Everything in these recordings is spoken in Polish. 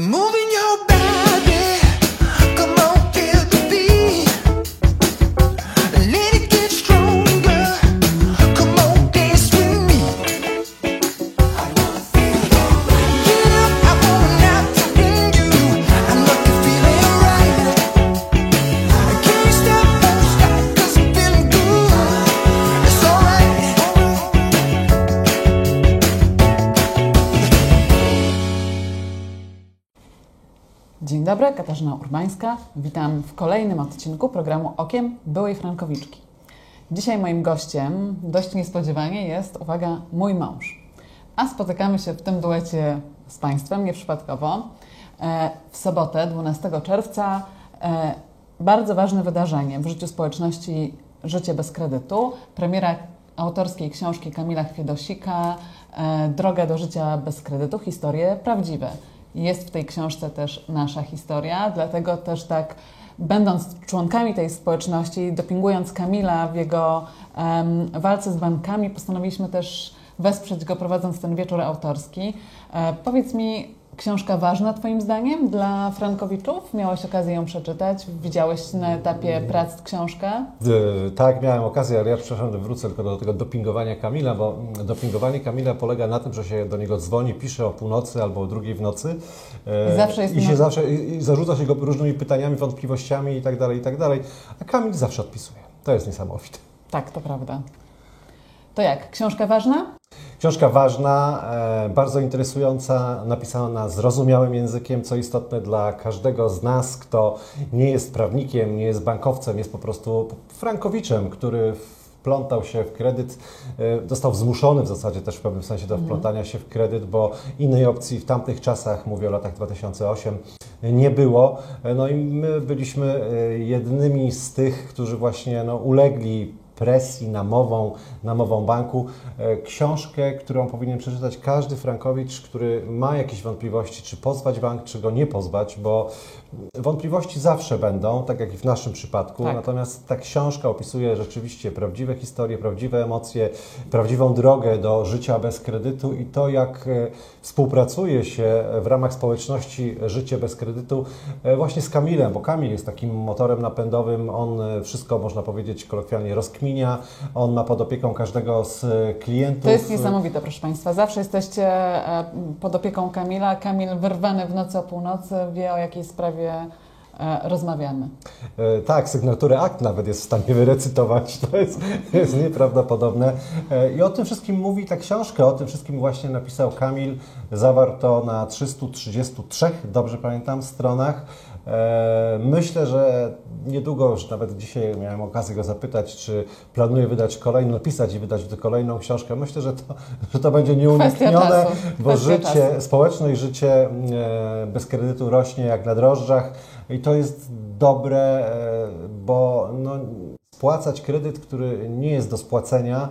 Moving Dzień dobry, Katarzyna Urbańska. Witam w kolejnym odcinku programu Okiem Byłej Frankowiczki. Dzisiaj moim gościem, dość niespodziewanie, jest, uwaga, mój mąż. A spotykamy się w tym duecie z Państwem, nieprzypadkowo, e, w sobotę, 12 czerwca. e, Bardzo ważne wydarzenie w życiu społeczności Życie bez kredytu. Premiera autorskiej książki Kamila Chwiedosika e, Droga do życia bez kredytu. Historie prawdziwe. Jest w tej książce też nasza historia, dlatego też tak, będąc członkami tej społeczności, dopingując Kamila w jego em, walce z bankami, postanowiliśmy też wesprzeć go prowadząc ten wieczór autorski. E, powiedz mi, książka ważna Twoim zdaniem dla Frankowiczów? Miałeś okazję ją przeczytać? Widziałeś na etapie prac książkę? E, Tak, miałem okazję, ale ja przepraszam, wrócę tylko do tego dopingowania Kamila, bo mm, dopingowanie Kamila polega na tym, że się do niego dzwoni, pisze o północy albo o drugiej w nocy e, I zawsze jest i się zawsze i, i zarzuca się go różnymi pytaniami, wątpliwościami i tak dalej, i tak dalej, a Kamil zawsze odpisuje. To jest niesamowite. Tak, to prawda. To jak? Książka ważna? Książka ważna, e, bardzo interesująca, napisana zrozumiałym językiem, co istotne dla każdego z nas, kto nie jest prawnikiem, nie jest bankowcem, jest po prostu frankowiczem, który wplątał się w kredyt, e, został zmuszony w zasadzie też w pewnym sensie do wplątania się w kredyt, bo innej opcji w tamtych czasach, mówię o latach 2008, nie było. E, No i my byliśmy jednymi z tych, którzy właśnie no, ulegli presji namową, namową banku. E, Książkę, którą powinien przeczytać każdy Frankowicz, który ma jakieś wątpliwości, czy pozwać bank, czy go nie pozwać, bo wątpliwości zawsze będą, tak jak i w naszym przypadku. Tak. Natomiast ta książka opisuje rzeczywiście prawdziwe historie, prawdziwe emocje, prawdziwą drogę do życia bez kredytu i to, jak e, współpracuje się w ramach społeczności Życie bez kredytu e, właśnie z Kamilem, bo Kamil jest takim motorem napędowym, on wszystko, można powiedzieć, kolokwialnie on ma pod opieką każdego z klientów. To jest niesamowite, proszę Państwa. Zawsze jesteście e, pod opieką Kamila. Kamil wyrwany w nocy o północy wie, o jakiej sprawie e, rozmawiamy. E, Tak, sygnaturę akt nawet jest w stanie wyrecytować. To jest, jest nieprawdopodobne. I o tym wszystkim mówi ta książka, o tym wszystkim właśnie napisał Kamil. Zawarto na 333, dobrze pamiętam, stronach. E, Myślę, że niedługo, już nawet dzisiaj miałem okazję go zapytać, czy planuje wydać kolejną, napisać i wydać kolejną książkę. Myślę, że to, że to będzie nieuniknione, bo życie, czasu. społeczność życie e, bez kredytu rośnie jak na drożdżach i to jest dobre, e, bo no, spłacać kredyt, który nie jest do spłacenia,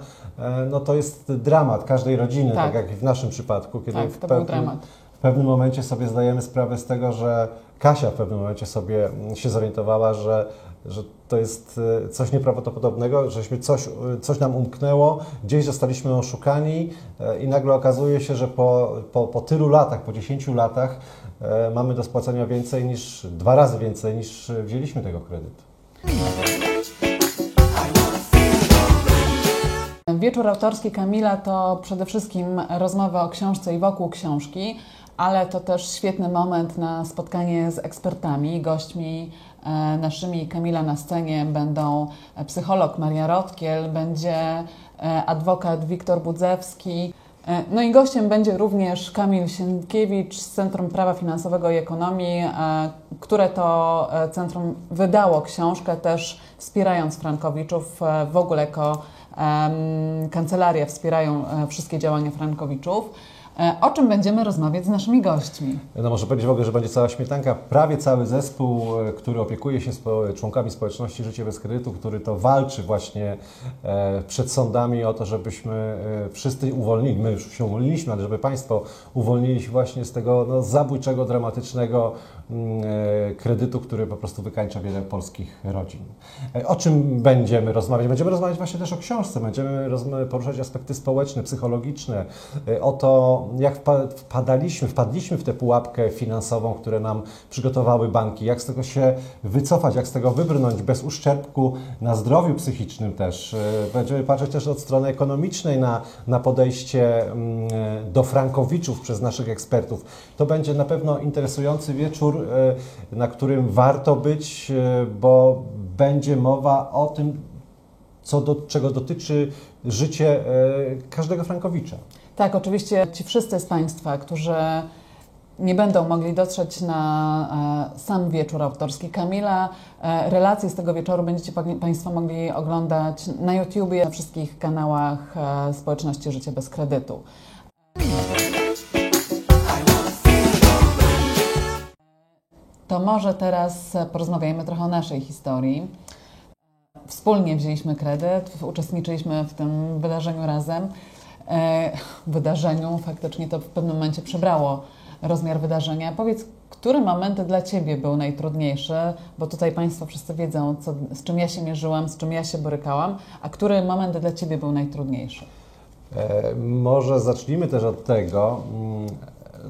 no to jest dramat każdej rodziny, Tak. tak, jak i w naszym przypadku, kiedy Tak, w, to był dramat. W pewnym momencie sobie zdajemy sprawę z tego, że Kasia w pewnym momencie sobie mm, się zorientowała, że że to jest e, coś nieprawdopodobnego, żeśmy coś, e, coś nam umknęło, gdzieś zostaliśmy oszukani e, i nagle okazuje się, że po, po, po tylu latach, po 10 latach mamy do spłacenia więcej niż, dwa razy więcej niż wzięliśmy tego kredytu. Wieczór autorski Kamila to przede wszystkim rozmowa o książce i wokół książki, ale to też świetny moment na spotkanie z ekspertami, gośćmi e, naszymi Kamila na scenie będą e, psycholog Maria Rotkiel, będzie e, adwokat Wiktor Budzewski. No i gościem będzie również Kamil Sienkiewicz z Centrum Prawa Finansowego i Ekonomii, które to centrum wydało książkę też wspierając Frankowiczów w ogóle jako kancelaria wspierają wszystkie działania Frankowiczów. E, O czym będziemy rozmawiać z naszymi gośćmi? No może powiedzieć w ogóle, że będzie cała śmietanka, prawie cały zespół, e, który opiekuje się spo, członkami społeczności Życie bez kredytu, który to walczy właśnie e, przed sądami o to, żebyśmy e, wszyscy uwolnili, my już się uwolniliśmy, ale żeby Państwo uwolnili się właśnie z tego no, zabójczego, dramatycznego kredytu, który po prostu wykańcza wiele polskich rodzin. E, O czym będziemy rozmawiać? Będziemy rozmawiać właśnie też o książce, będziemy poruszać aspekty społeczne, psychologiczne, e, o to, jak wpa- wpadaliśmy, wpadliśmy w tę pułapkę finansową, które nam przygotowały banki, jak z tego się wycofać, jak z tego wybrnąć bez uszczerbku na zdrowiu psychicznym też. E, Będziemy patrzeć też od strony ekonomicznej na, na podejście mm, e, do frankowiczów przez naszych ekspertów. To będzie na pewno interesujący wieczór, e, na którym warto być, e, bo będzie mowa o tym, co do, czego dotyczy życie e, każdego Frankowicza. Tak, oczywiście ci wszyscy z Państwa, którzy nie będą mogli dotrzeć na e, sam wieczór autorski Kamila, e, relacje z tego wieczoru będziecie pa- Państwo mogli oglądać na YouTubie, na wszystkich kanałach e, społeczności Życie bez kredytu. To może teraz e, porozmawiajmy trochę o naszej historii. Wspólnie wzięliśmy kredyt, uczestniczyliśmy w tym wydarzeniu razem. E, wydarzeniu faktycznie to w pewnym momencie przybrało rozmiar wydarzenia. Powiedz, który moment dla Ciebie był najtrudniejszy? Bo tutaj Państwo wszyscy wiedzą, co, z czym ja się mierzyłam, z czym ja się borykałam, a który moment dla Ciebie był najtrudniejszy? E, Może zacznijmy też od tego, mm,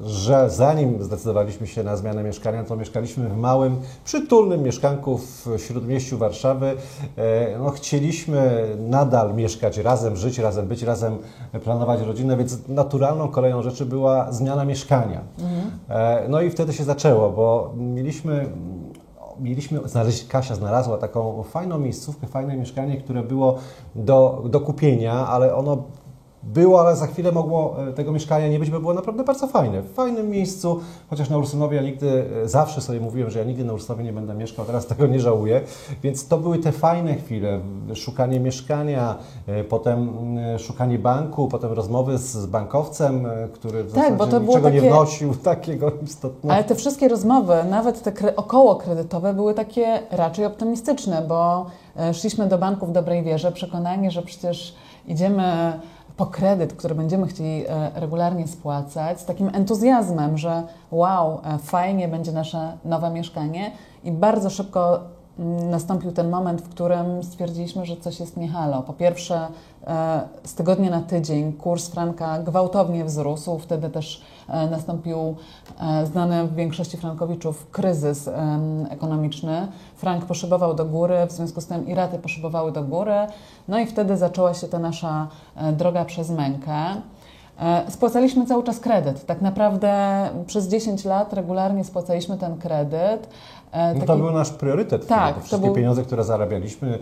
że zanim zdecydowaliśmy się na zmianę mieszkania, to mieszkaliśmy w małym, przytulnym mieszkanku w śródmieściu Warszawy. E, No, chcieliśmy nadal mieszkać razem, żyć razem, być razem, planować rodzinę, więc naturalną kolejną rzeczy była zmiana mieszkania. E, No i wtedy się zaczęło, bo mieliśmy mieliśmy znaleźć, Kasia znalazła taką fajną miejscówkę, fajne mieszkanie, które było do, do kupienia, ale ono było, ale za chwilę mogło e, tego mieszkania nie być, bo było naprawdę bardzo fajne. W fajnym miejscu, chociaż na Ursynowie ja nigdy, e, zawsze sobie mówiłem, że ja nigdy na Ursynowie nie będę mieszkał, teraz tego nie żałuję. Więc to były te fajne chwile, szukanie mieszkania, e, potem mm, szukanie banku, potem rozmowy z, bankowcem, który w Tak, bo to niczego nie takie- wnosił takiego istotnego. Ale te wszystkie rozmowy, nawet te kre- około kredytowe, były takie raczej optymistyczne, bo szliśmy do banku w dobrej wierze, przekonani, że przecież idziemy po kredyt, który będziemy chcieli e, regularnie spłacać, z takim entuzjazmem, że wow, e, fajnie będzie nasze nowe mieszkanie i bardzo szybko nastąpił ten moment, w którym stwierdziliśmy, że coś jest nie halo. Po pierwsze, e, z tygodnia na tydzień kurs franka gwałtownie wzrósł, wtedy też e, nastąpił e, znany w większości frankowiczów kryzys ekonomiczny. Frank poszybował do góry, w związku z tym i raty poszybowały do góry. No i wtedy zaczęła się ta nasza droga przez mękę. E, Spłacaliśmy cały czas kredyt. Tak naprawdę przez 10 lat regularnie spłacaliśmy ten kredyt. E, No to taki- był nasz priorytet. Tak, to wszystkie był- pieniądze, które zarabialiśmy,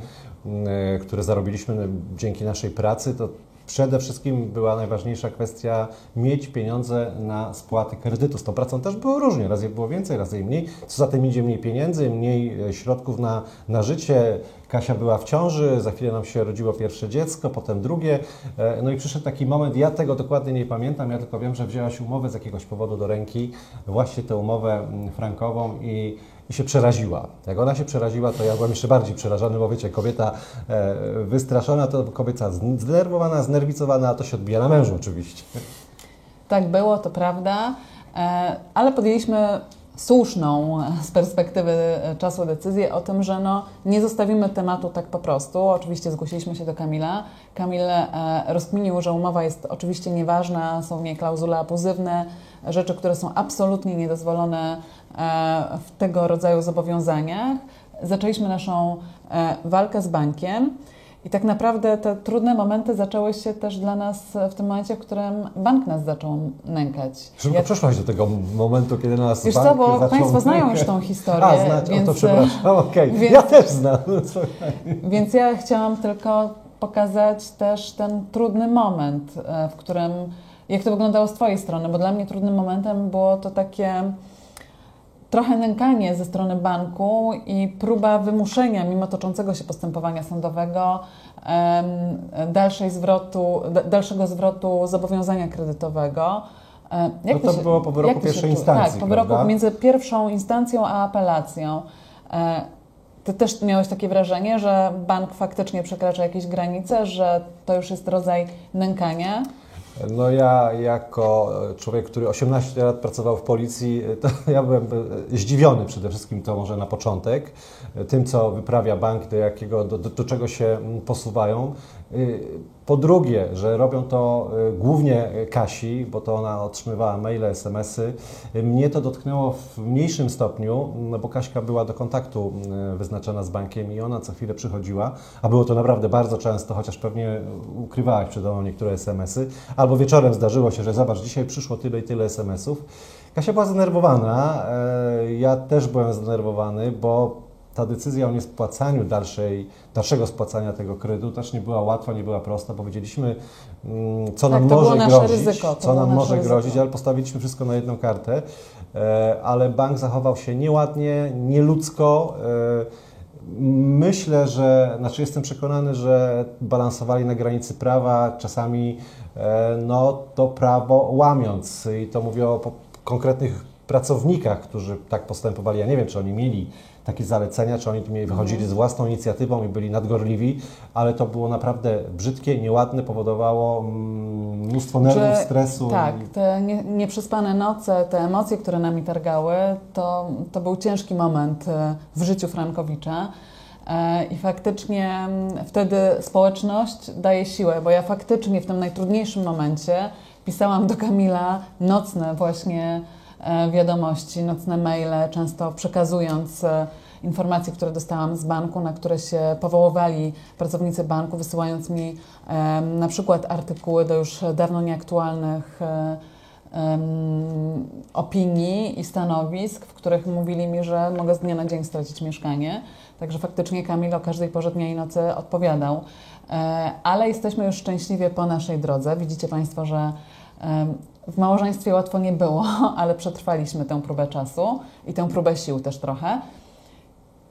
e, które zarobiliśmy dzięki naszej pracy, to przede wszystkim była najważniejsza kwestia mieć pieniądze na spłaty kredytu. Z tą pracą też było różnie. Raz je było więcej, raz je mniej. Co za tym idzie mniej pieniędzy, mniej e, środków na, na życie. Kasia była w ciąży, za chwilę nam się rodziło pierwsze dziecko, potem drugie. E, No i przyszedł taki moment, ja tego dokładnie nie pamiętam, ja tylko wiem, że wzięłaś umowę z jakiegoś powodu do ręki, właśnie tę umowę mm, frankową i i się przeraziła. Jak ona się przeraziła, to ja byłem jeszcze bardziej przerażony, bo wiecie, kobieta e, wystraszona to kobieta zdenerwowana, znerwicowana, a to się odbija na mężu oczywiście. Tak było, to prawda, e, ale podjęliśmy słuszną z perspektywy e, czasu decyzję o tym, że no, nie zostawimy tematu tak po prostu. Oczywiście zgłosiliśmy się do Kamila. Kamil e, rozkminił, że umowa jest oczywiście nieważna, są w niej klauzule abuzywne, rzeczy, które są absolutnie niedozwolone e, w tego rodzaju zobowiązaniach. Zaczęliśmy naszą walkę z bankiem. I tak naprawdę te trudne momenty zaczęły się też dla nas w tym momencie, w którym bank nas zaczął nękać. Szybko Ja- przeszłaś do tego momentu, kiedy nas Wiesz bank co, bo zaczął... Państwo znają już tą historię, A, znać, więc, o to przepraszam, okej. więc- Ja też znam. Więc ja chciałam tylko pokazać też ten trudny moment, e, w którym, jak to wyglądało z Twojej strony, bo dla mnie trudnym momentem było to takie trochę nękanie ze strony banku i próba wymuszenia, mimo toczącego się postępowania sądowego, dalszej zwrotu, da- dalszego zwrotu zobowiązania kredytowego. E, No ty to się- było po wyroku jak pierwszej instancji, Tak, po wyroku prawda? między pierwszą instancją a apelacją. E, Ty też miałeś takie wrażenie, że bank faktycznie przekracza jakieś granice, że to już jest rodzaj nękania? No ja jako człowiek, który 18 lat pracował w policji, to ja byłem e, zdziwiony przede wszystkim to może na początek, e, tym co wyprawia bank, do, jakiego, do, do, do czego się mm, posuwają. Y, Po drugie, że robią to y, głównie Kasi, bo to ona otrzymywała maile, SMS-y. Mnie to dotknęło w mniejszym stopniu, no bo Kaśka była do kontaktu y, wyznaczona z bankiem i ona co chwilę przychodziła, a było to naprawdę bardzo często, chociaż pewnie ukrywałaś przed mną niektóre SMS-y, albo wieczorem zdarzyło się, że zobacz, dzisiaj przyszło tyle i tyle SMS-ów. Kasia była zdenerwowana, e, ja też byłem zdenerwowany, bo ta decyzja o niespłacaniu dalszej, dalszego spłacania tego kredytu też nie była łatwa, nie była prosta. Powiedzieliśmy, mm, co Tak, nam może grozić, ryzyko, co nam może ryzyko. grozić, ale postawiliśmy wszystko na jedną kartę. E, Ale bank zachował się nieładnie, nieludzko. E, Myślę, że, znaczy jestem przekonany, że balansowali na granicy prawa, czasami e, no, to prawo łamiąc. I to mówię o konkretnych pracownikach, którzy tak postępowali. Ja nie wiem, czy oni mieli takie zalecenia, czy oni wychodzili z własną inicjatywą i byli nadgorliwi, ale to było naprawdę brzydkie, nieładne, powodowało mm, mnóstwo nerwów, Że- stresu. Tak, te nie, nieprzespane noce, te emocje, które nami targały, to, to był ciężki moment e, w życiu Frankowicza. E, I faktycznie mm, wtedy społeczność daje siłę, bo ja faktycznie w tym najtrudniejszym momencie pisałam do Kamila nocne właśnie wiadomości, nocne maile, często przekazując e, informacje, które dostałam z banku, na które się powoływali pracownicy banku, wysyłając mi na przykład artykuły do już dawno nieaktualnych e, opinii i stanowisk, w których mówili mi, że mogę z dnia na dzień stracić mieszkanie. Także faktycznie Kamil o każdej porze dnia i nocy odpowiadał. E, Ale jesteśmy już szczęśliwie po naszej drodze. Widzicie Państwo, że w małżeństwie łatwo nie było, ale przetrwaliśmy tę próbę czasu i tę próbę sił też trochę.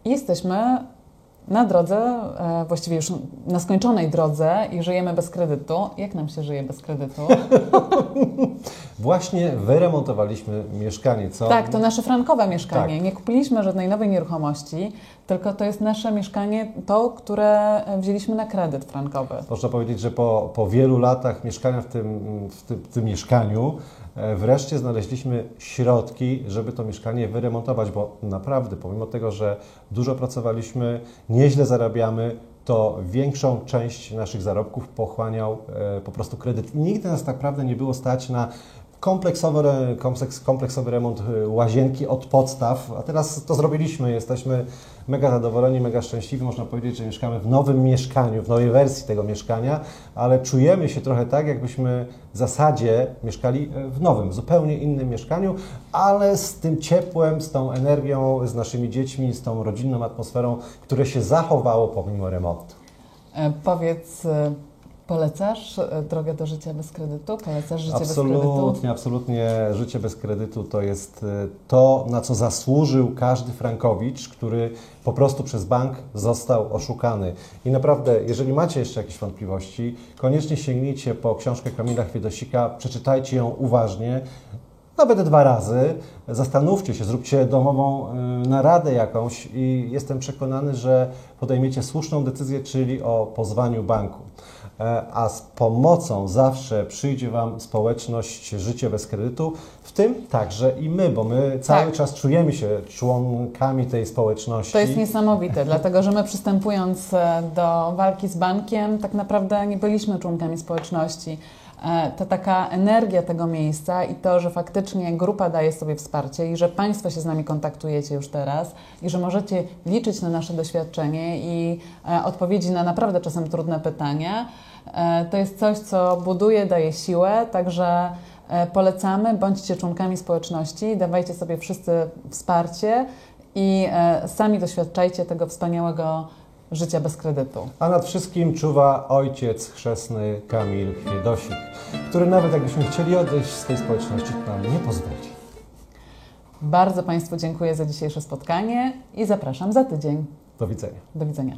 I jesteśmy na drodze, e, właściwie już na skończonej drodze i żyjemy bez kredytu. Jak nam się żyje bez kredytu? Właśnie wyremontowaliśmy mieszkanie, co Tak, to nasze frankowe mieszkanie. Tak. Nie kupiliśmy żadnej nowej nieruchomości, tylko to jest nasze mieszkanie, to, które wzięliśmy na kredyt frankowy. Można powiedzieć, że po, po wielu latach mieszkania w tym, w tym, w tym mieszkaniu wreszcie znaleźliśmy środki, żeby to mieszkanie wyremontować, bo naprawdę, pomimo tego, że dużo pracowaliśmy, nieźle zarabiamy, to większą część naszych zarobków pochłaniał e, po prostu kredyt. Nigdy nas tak naprawdę nie było stać na kompleksowy, kompleks, kompleksowy remont e, łazienki od podstaw, a teraz to zrobiliśmy. Jesteśmy mega zadowoleni, mega szczęśliwi. Można powiedzieć, że mieszkamy w nowym mieszkaniu, w nowej wersji tego mieszkania, ale czujemy się trochę tak, jakbyśmy w zasadzie mieszkali e, w nowym, zupełnie innym mieszkaniu, ale z tym ciepłem, z tą energią, z naszymi dziećmi, z tą rodzinną atmosferą, które się zachowało pomimo remontu. E, Powiedz, e, polecasz e, drogę do życia bez kredytu? Polecasz życie bez kredytu? Absolutnie, absolutnie. Życie bez kredytu to jest e, to, na co zasłużył każdy Frankowicz, który po prostu przez bank został oszukany. I naprawdę, jeżeli macie jeszcze jakieś wątpliwości, koniecznie sięgnijcie po książkę Kamila Chwiedosika, przeczytajcie ją uważnie. Nawet dwa razy, zastanówcie się, zróbcie domową y, naradę jakąś i jestem przekonany, że podejmiecie słuszną decyzję, czyli o pozwaniu banku. E, A z pomocą zawsze przyjdzie Wam społeczność Życie bez kredytu, w tym także i my, bo my cały Tak. czas czujemy się członkami tej społeczności. To jest niesamowite, dlatego że my przystępując e, do walki z bankiem, tak naprawdę nie byliśmy członkami społeczności. E, To taka energia tego miejsca i to, że faktycznie grupa daje sobie wsparcie i że Państwo się z nami kontaktujecie już teraz i że możecie liczyć na nasze doświadczenie i e, odpowiedzi na naprawdę czasem trudne pytania, e, to jest coś, co buduje, daje siłę, także polecamy, bądźcie członkami społeczności, dawajcie sobie wszyscy wsparcie i sami doświadczajcie tego wspaniałego życia bez kredytu. A nad wszystkim czuwa ojciec chrzestny Kamil Chwiedosik, który nawet jakbyśmy chcieli odejść z tej społeczności, to nam nie pozwoli. Bardzo Państwu dziękuję za dzisiejsze spotkanie i zapraszam za tydzień. Do widzenia. Do widzenia.